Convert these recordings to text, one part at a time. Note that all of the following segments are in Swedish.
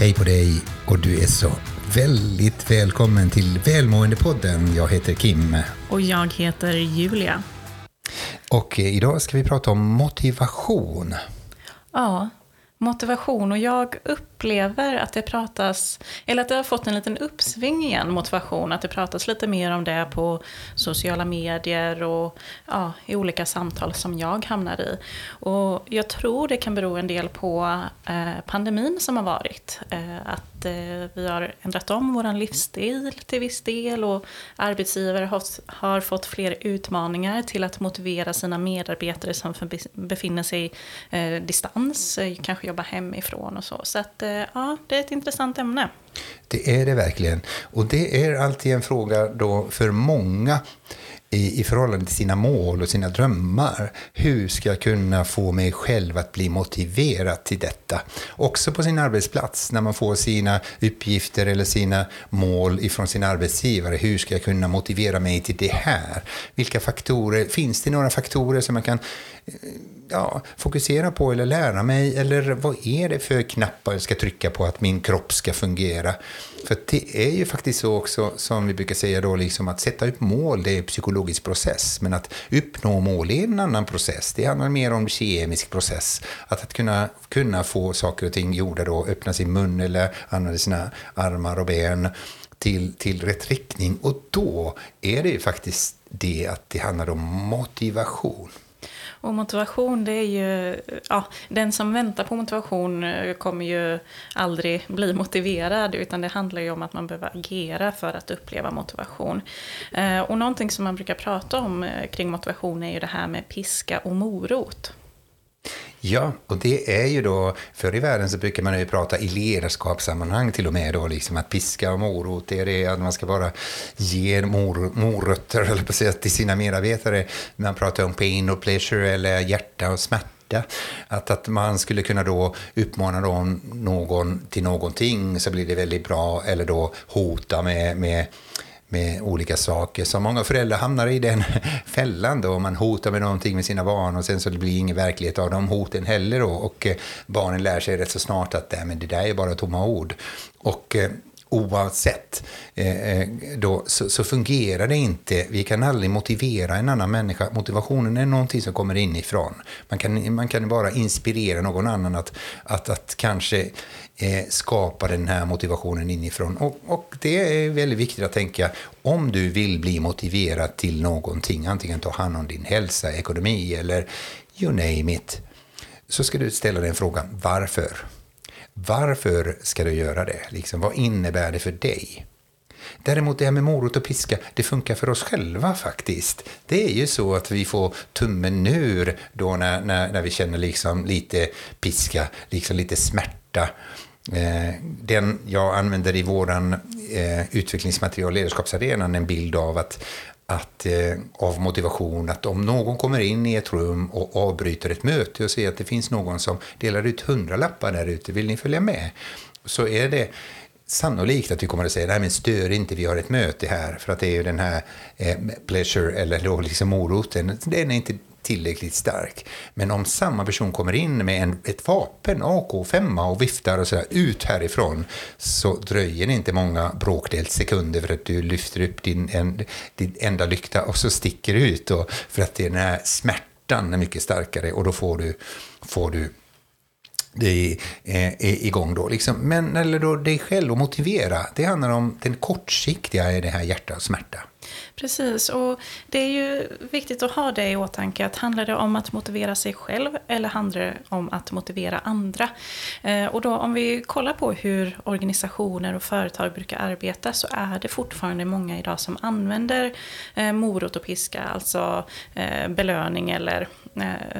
Hej på dig och du är så väldigt välkommen till Välmåendepodden. Jag heter Kim. Och jag heter Julia. Och idag ska vi prata om motivation. Ja, motivation. Och jag upplever att det pratas, eller att det har fått en liten uppsving igen, motivation. Att det pratas lite mer om det på sociala medier och ja, i olika samtal som jag hamnar i. Och jag tror det kan bero en del på eh, pandemin som har varit. Eh, att eh, vi har ändrat om vår livsstil till viss del och arbetsgivare har, har fått fler utmaningar till att motivera sina medarbetare som befinner sig eh, distans, eh, kanske jobbar hemifrån och så. Så att, eh, Eh, ja, det är ett intressant ämne. Det är det verkligen. Och det är alltid en fråga då för många i, i förhållande till sina mål och sina drömmar. Hur ska jag kunna få mig själv att bli motiverad till detta? Också på sin arbetsplats, när man får sina uppgifter eller sina mål ifrån sin arbetsgivare. Hur ska jag kunna motivera mig till det här? Vilka faktorer, finns det några faktorer som man kan eh, ja, fokusera på eller lära mig? Eller vad är det för knappar jag ska trycka på att min kropp ska fungera? För det är ju faktiskt så också, som vi brukar säga då, liksom att sätta upp mål, det är en psykologisk process. Men att uppnå mål är en annan process. Det handlar mer om kemisk process. Att, att kunna, kunna få saker och ting gjorda då, öppna sin mun eller använda sina armar och ben till, till rätt riktning. Och då är det ju faktiskt det att det handlar om motivation. Och motivation, det är ju... Ja, den som väntar på motivation eh, kommer ju aldrig bli motiverad, utan det handlar ju om att man behöver agera för att uppleva motivation. Eh, och någonting som man brukar prata om eh, kring motivation är ju det här med piska och morot. Ja, och det är ju då, förr i världen så brukar man ju prata i ledarskapssammanhang till och med då, liksom att piska och morot, det är det att man ska bara ge mor, morötter, eller på sätt, till sina medarbetare. Man pratar om pain och pleasure, eller hjärta och smärta. Att, att man skulle kunna då uppmana då någon till någonting så blir det väldigt bra, eller då hota med, med med olika saker. Så många föräldrar hamnar i den fällan då. Man hotar med någonting med sina barn och sen så blir det ingen verklighet av de hoten heller då. Och eh, barnen lär sig rätt så snart att men det där är bara tomma ord. Och eh, oavsett eh, eh, då, så, så, fungerar det inte. Vi kan aldrig motivera en annan människa. Motivationen är någonting som kommer inifrån. Man kan, man kan bara inspirera någon annan att, att, att kanske eh, skapa den här motivationen inifrån. Och, och det är väldigt viktigt att tänka, om du vill bli motiverad till någonting, antingen ta hand om din hälsa, ekonomi eller you name it, så ska du ställa den frågan, varför? Varför ska du göra det? Liksom, vad innebär det för dig? Däremot det här med morot och piska, det funkar för oss själva faktiskt. Det är ju så att vi får tummen ur då när, när, när vi känner liksom lite piska, liksom lite smärta. Eh, den jag använder i våran eh, utvecklingsmaterial Ledarskapsarenan en bild av att att, eh, av motivation att om någon kommer in i ett rum och avbryter ett möte och ser att det finns någon som delar ut hundralappar där ute, vill ni följa med? Så är det sannolikt att vi kommer att säga, nej men stör inte, vi har ett möte här, för att det är ju den här eh, pleasure, eller då liksom moroten, den är inte tillräckligt stark. Men om samma person kommer in med en, ett vapen, AK5 och viftar och sådär ut härifrån så dröjer det inte många bråkdels sekunder för att du lyfter upp din, en, din enda lykta och så sticker ut. Och, för att den här smärtan är mycket starkare och då får du, får du det eh, är, är igång då. Liksom. Men eller då dig själv att motivera, det handlar om den kortsiktiga i det här hjärta och smärta. Precis, och det är ju viktigt att ha det i åtanke. Att handlar det om att motivera sig själv eller handlar det om att motivera andra? Eh, och då om vi kollar på hur organisationer och företag brukar arbeta så är det fortfarande många idag som använder morot och piska, alltså belöning eller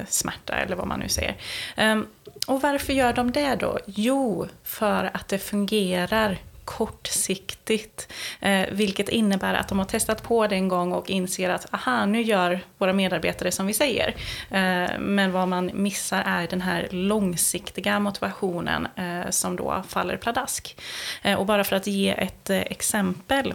smärta eller vad man nu säger. Ehm, och varför gör de det då? Jo, för att det fungerar kortsiktigt. Eh, vilket innebär att de har testat på det en gång och inser att aha, nu gör våra medarbetare som vi säger. Eh, men vad man missar är den här långsiktiga motivationen eh, som då faller pladask. Eh, och bara för att ge ett eh, exempel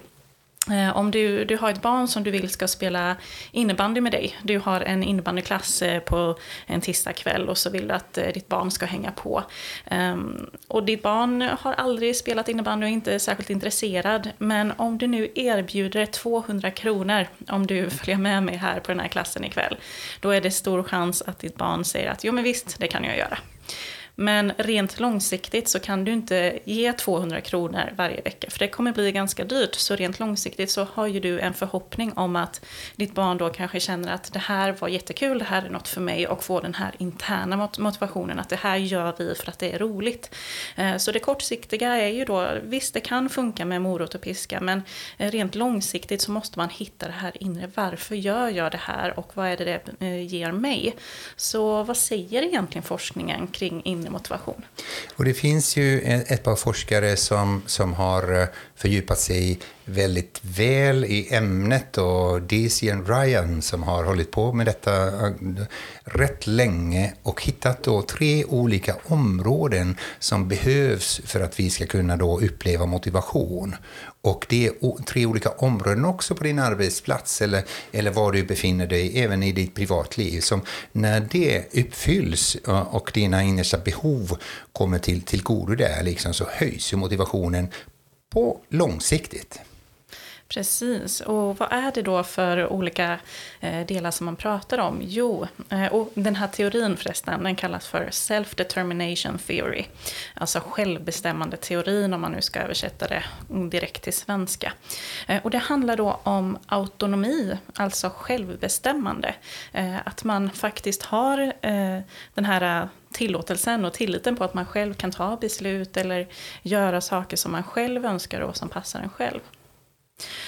Eh, om du, du har ett barn som du vill ska spela innebandy med dig. Du har en innebandyklass eh, på en tisdagkväll och så vill du att eh, ditt barn ska hänga på. Ehm, och ditt barn har aldrig spelat innebandy och är inte särskilt intresserad. Men om du nu erbjuder 200 kronor om du följer med mig här på den här klassen ikväll. Då är det stor chans att ditt barn säger att jo men visst, det kan jag göra. Men rent långsiktigt så kan du inte ge 200 kronor varje vecka, för det kommer bli ganska dyrt. Så rent långsiktigt så har ju du en förhoppning om att ditt barn då kanske känner att det här var jättekul, det här är något för mig och får den här interna motivationen att det här gör vi för att det är roligt. Eh, så det kortsiktiga är ju då, visst det kan funka med morot och piska, men eh, rent långsiktigt så måste man hitta det här inre. Varför gör jag det här och vad är det det eh, ger mig? Så vad säger egentligen forskningen kring inre inre motivation. Och det finns ju ett par forskare som, som har eh, fördjupat sig väldigt väl i ämnet och Daisy and Ryan som har hållit på med detta eh, rätt länge och hittat då tre olika områden som behövs för att vi ska kunna då uppleva motivation. Och det är tre olika områden också på din arbetsplats eller, eller var du befinner dig, även i ditt privatliv. Som när det uppfylls eh, och dina innersta behov kommer till, till godo där, liksom, så höjs ju motivationen på långsiktigt. Precis, och vad är det då för olika eh, delar som man pratar om? Jo, eh, och den här teorin förresten, den kallas för self-determination theory. Alltså självbestämmande teorin om man nu ska översätta det direkt till svenska. Eh, och det handlar då om autonomi, alltså självbestämmande. Att man faktiskt har den här tillåtelsen och tilliten på att man själv kan ta beslut eller göra saker som man själv önskar och som passar en själv.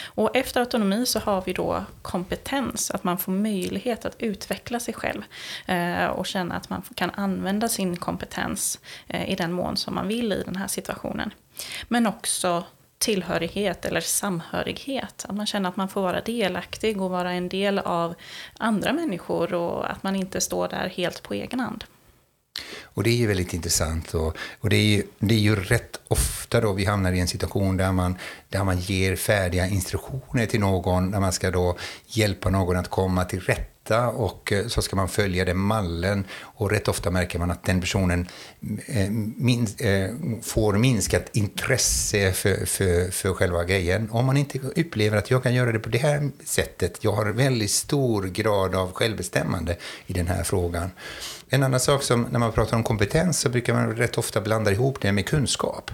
Och efter autonomi så har vi då kompetens, att man får möjlighet att utveckla sig själv eh, och känna att man kan använda sin kompetens eh, i den mån som man vill i den här situationen. Men också tillhörighet eller samhörighet. Att man känner att man får vara delaktig och vara en del av andra människor och att man inte står där helt på egen hand. Och det är ju väldigt intressant. Och, och det, är ju, det är ju rätt ofta då vi hamnar i en situation där man, där man ger färdiga instruktioner till någon, där man ska då hjälpa någon att komma till rätta och eh, så ska man följa den mallen. Och rätt ofta märker man att den personen eh, min, eh, får minskat intresse för, för, för själva grejen. Om man inte upplever att jag kan göra det på det här sättet, jag har väldigt stor grad av självbestämmande i den här frågan, en annan sak som när man pratar om kompetens så brukar man rätt ofta blanda ihop det med kunskap.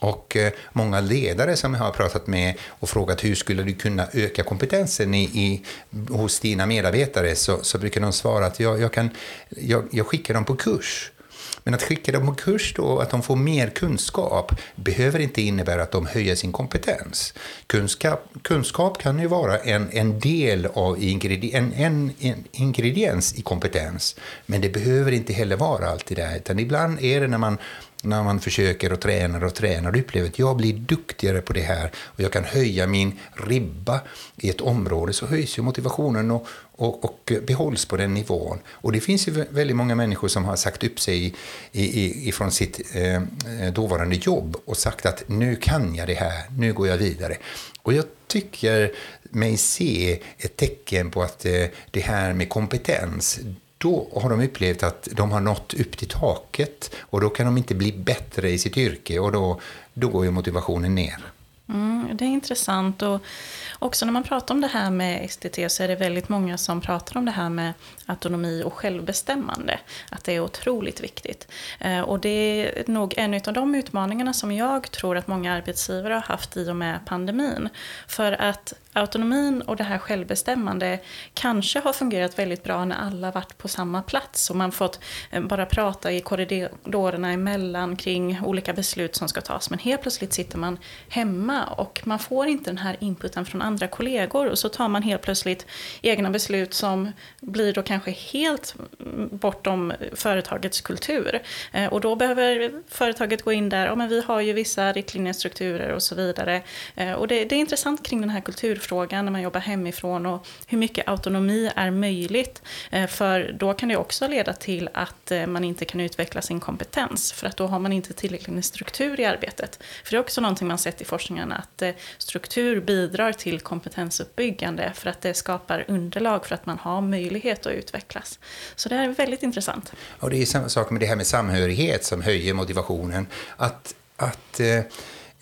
Och eh, många ledare som jag har pratat med och frågat hur skulle du kunna öka kompetensen i, i hos dina medarbetare så, så brukar de svara att jag, jag, kan, jag, jag skickar dem på kurs. Men att skicka dem på kurs då, att de får mer kunskap, behöver inte innebära att de höjer sin kompetens. Kunskap, kunskap kan ju vara en, en del av ingrediens, en, en ingrediens i kompetens, men det behöver inte heller vara alltid det. Utan ibland är det när man när man försöker och tränar och tränar och upplever att jag blir duktigare på det här och jag kan höja min ribba i ett område så höjs ju motivationen och, och, och behålls på den nivån. Och det finns ju väldigt många människor som har sagt upp sig i, i, ifrån sitt eh, dåvarande jobb och sagt att nu kan jag det här, nu går jag vidare. Och jag tycker mig se ett tecken på att eh, det här med kompetens, då har de upplevt att de har nått upp till taket och då kan de inte bli bättre i sitt yrke och då, då går ju motivationen ner. Mm, det är intressant. Och också när man pratar om det här med STT så är det väldigt många som pratar om det här med autonomi och självbestämmande. Att det är otroligt viktigt. Eh, och det är nog en av de utmaningarna som jag tror att många arbetsgivare har haft i och med pandemin. För att autonomin och det här självbestämmande kanske har fungerat väldigt bra när alla varit på samma plats och man fått eh, bara prata i korridorerna emellan kring olika beslut som ska tas. Men helt plötsligt sitter man hemma och man får inte den här inputen från andra kollegor och så tar man helt plötsligt egna beslut som blir då kanske helt bortom företagets kultur. Eh, och då behöver företaget gå in där, ja men vi har ju vissa riktlinjer, strukturer och så vidare. Eh, och det, det är intressant kring den här kultur frågan när man jobbar hemifrån och hur mycket autonomi är möjligt. Eh, för då kan det också leda till att eh, man inte kan utveckla sin kompetens för att då har man inte tillräckligt med struktur i arbetet. För det är också någonting man sett i forskningen att eh, struktur bidrar till kompetensuppbyggande för att det skapar underlag för att man har möjlighet att utvecklas. Så det är väldigt intressant. Och det är samma sak med det här med samhörighet som höjer motivationen. Att, att eh,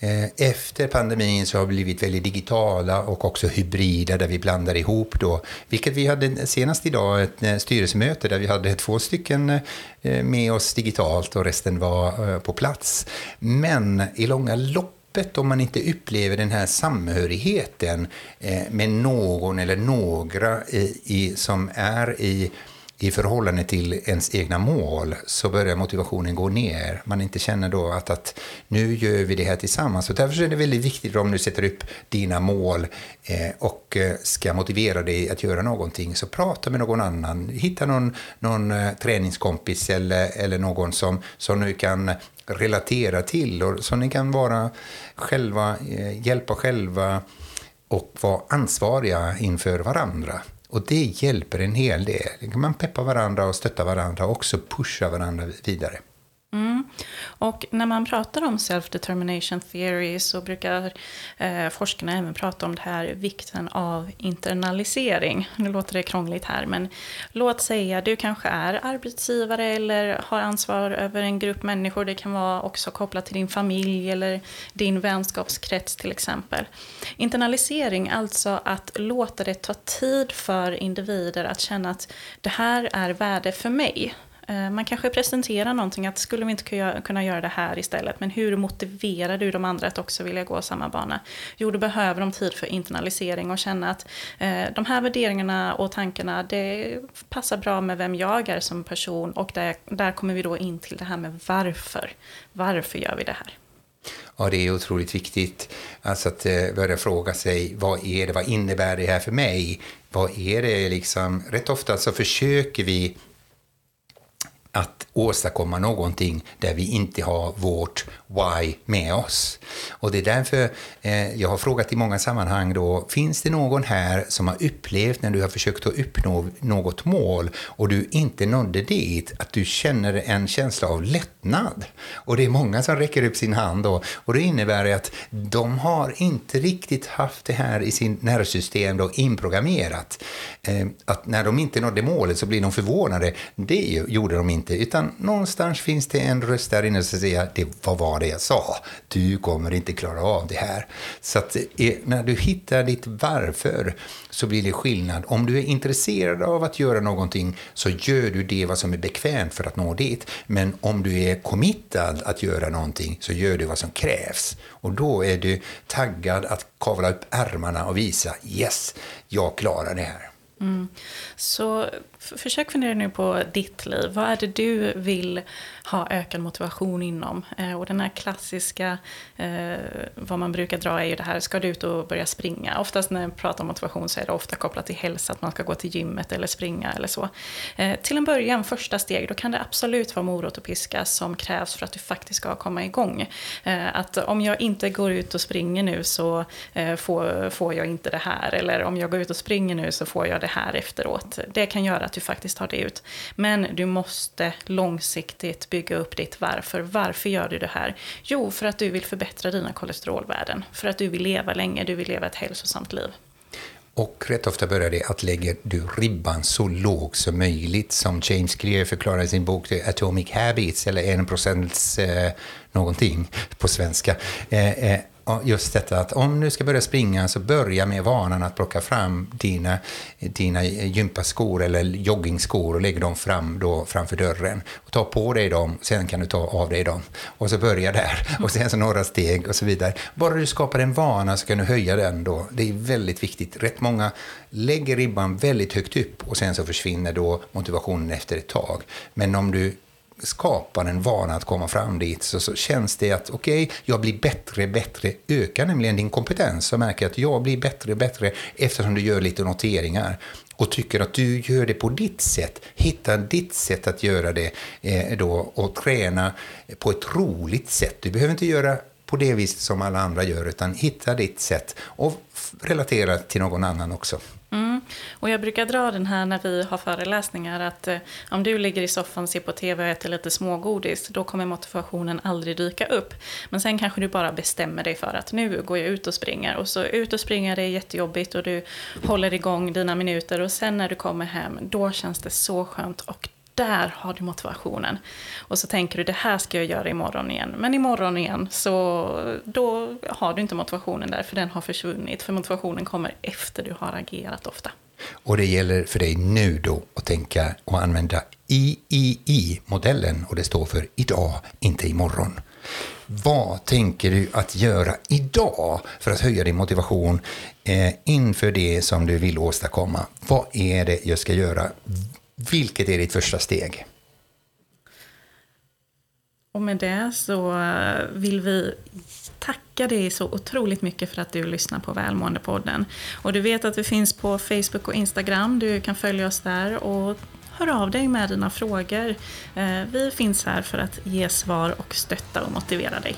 Eh, efter pandemin så har vi blivit väldigt digitala och också hybrida där vi blandar ihop då. Vilket vi hade senast idag ett eh, styrelsemöte där vi hade två stycken eh, med oss digitalt och resten var på plats. Men i långa loppet om man inte upplever den här samhörigheten med någon eller några i, i, som är i i förhållande till ens egna mål så börjar motivationen gå ner. Man inte känner då att, att nu gör vi det här tillsammans. Och därför är det väldigt viktigt om du sätter upp dina mål eh, och eh, ska motivera dig att göra någonting så prata med någon annan. Hitta någon, någon eh, träningskompis eller, eller någon som, som du kan relatera till och som ni kan vara själva, eh, hjälpa själva och vara ansvariga inför varandra. Och det hjälper en hel del. Liksom, man peppar varandra och stöttar varandra och också pushar varandra vidare. Och när man pratar om self-determination theory så brukar eh, forskarna även prata om det här vikten av internalisering. Nu låter det krångligt här, men låt säga du kanske är arbetsgivare eller har ansvar över en grupp människor. Det kan vara också kopplat till din familj eller din vänskapskrets till exempel. Internalisering, alltså att låta det ta tid för individer att känna att det här är värde för mig. Eh, man kanske presenterar någonting, att skulle vi inte kunna göra det här istället, men hur motiverar du de andra att också vilja gå samma bana? Jo, då behöver de tid för internalisering och känna att eh, de här värderingarna och tankarna, det passar bra med vem jag är som person och där, där kommer vi då in till det här med varför. Varför gör vi det här? Ja, det är otroligt viktigt. Alltså att eh, börja fråga sig, vad är det, vad innebär det här för mig? Vad är det liksom? Rätt ofta så försöker vi åstadkomma någonting där vi inte har vårt why med oss. Och det är därför eh, jag har frågat i många sammanhang då, finns det någon här som har upplevt när du har försökt att uppnå något mål och du inte nådde dit, att du känner en känsla av lättnad? Och det är många som räcker upp sin hand då, och det innebär att de har inte riktigt haft det här i sin nervsystem då inprogrammerat. Eh, att när de inte nådde målet så blir de förvånade. Det gjorde de inte, utan någonstans finns det en röst där inne som säger, det, vad var det jag sa? Du kommer inte klara av det här. Så att eh, när du hittar ditt varför så blir det skillnad. Om du är intresserad av att göra någonting så gör du det vad som är bekvämt för att nå dit. Men om du är committad att göra någonting så gör du vad som krävs. Och då är du taggad att kavla upp ärmarna och visa yes, jag klarar det här. Mm. Så försök fundera nu på ditt liv. Vad är det du vill ha ökad motivation inom? Eh, och den här klassiska, eh, vad man brukar dra är ju det här, ska du ut och börja springa? Oftast när man pratar om motivation så är det ofta kopplat till hälsa, att man ska gå till gymmet eller springa eller så. Eh, till en början, första steg, då kan det absolut vara morot och piska som krävs för att du faktiskt ska komma igång. Att om jag inte går ut och springer nu så får, får jag inte det här. Eller om jag går ut och springer nu så får jag det här efteråt. Det kan göra att du faktiskt tar det ut. Men du måste långsiktigt bygga upp ditt varför. Varför gör du det här? Jo, för att du vill förbättra dina kolesterolvärden. För att du vill leva länge, du vill leva ett hälsosamt liv. Och rätt ofta börjar det att lägger du ribban så låg som möjligt, som James Clear förklarar i sin bok Atomic Habits, eller en procents eh, någonting på svenska. Eh, eh, just detta att om du ska börja springa så börja med vanan att plocka fram dina, dina gympaskor eller joggingskor och lägga dem fram då framför dörren. Och ta på dig dem, sen kan du ta av dig dem. Och så börja där. Och sen så några steg och så vidare. Bara du skapar en vana så kan du höja den då. Det är väldigt viktigt. Rätt många lägger ribban väldigt högt upp och sen så försvinner då motivationen efter ett tag. Men om du skapar en vana att komma fram dit så, så känns det att okej, okay, jag blir bättre, bättre, ökar nämligen din kompetens och märker att jag blir bättre, bättre eftersom du gör lite noteringar och tycker att du gör det på ditt sätt. Hitta ditt sätt att göra det eh, då och träna på ett roligt sätt. Du behöver inte göra på det viset som alla andra gör, utan hitta ditt sätt och relatera till någon annan också. Mm. Och jag brukar dra den här när vi har föreläsningar att eh, om du ligger i soffan, ser på TV och äter lite smågodis, då kommer motivationen aldrig dyka upp. Men sen kanske du bara bestämmer dig för att nu går jag ut och springer. Och så ut och springer, det är jättejobbigt och du håller igång dina minuter och sen när du kommer hem, då känns det så skönt och där har du motivationen. Och så tänker du, det här ska jag göra imorgon igen. Men imorgon igen, så då har du inte motivationen där, för den har försvunnit. För motivationen kommer efter du har agerat ofta. Och det gäller för dig nu då att tänka och använda III-modellen och det står för idag, inte imorgon. Vad tänker du att göra idag för att höja din motivation eh, inför det som du vill åstadkomma? Vad är det jag ska göra? Vilket är ditt första steg? Och med det så eh, vill vi tacka dig så otroligt mycket för att du lyssnar på Välmåendepodden. Och du vet att vi finns på Facebook och Instagram. Du kan följa oss där och hör av dig med dina frågor. Eh, vi finns här för att ge svar och stötta och motivera dig.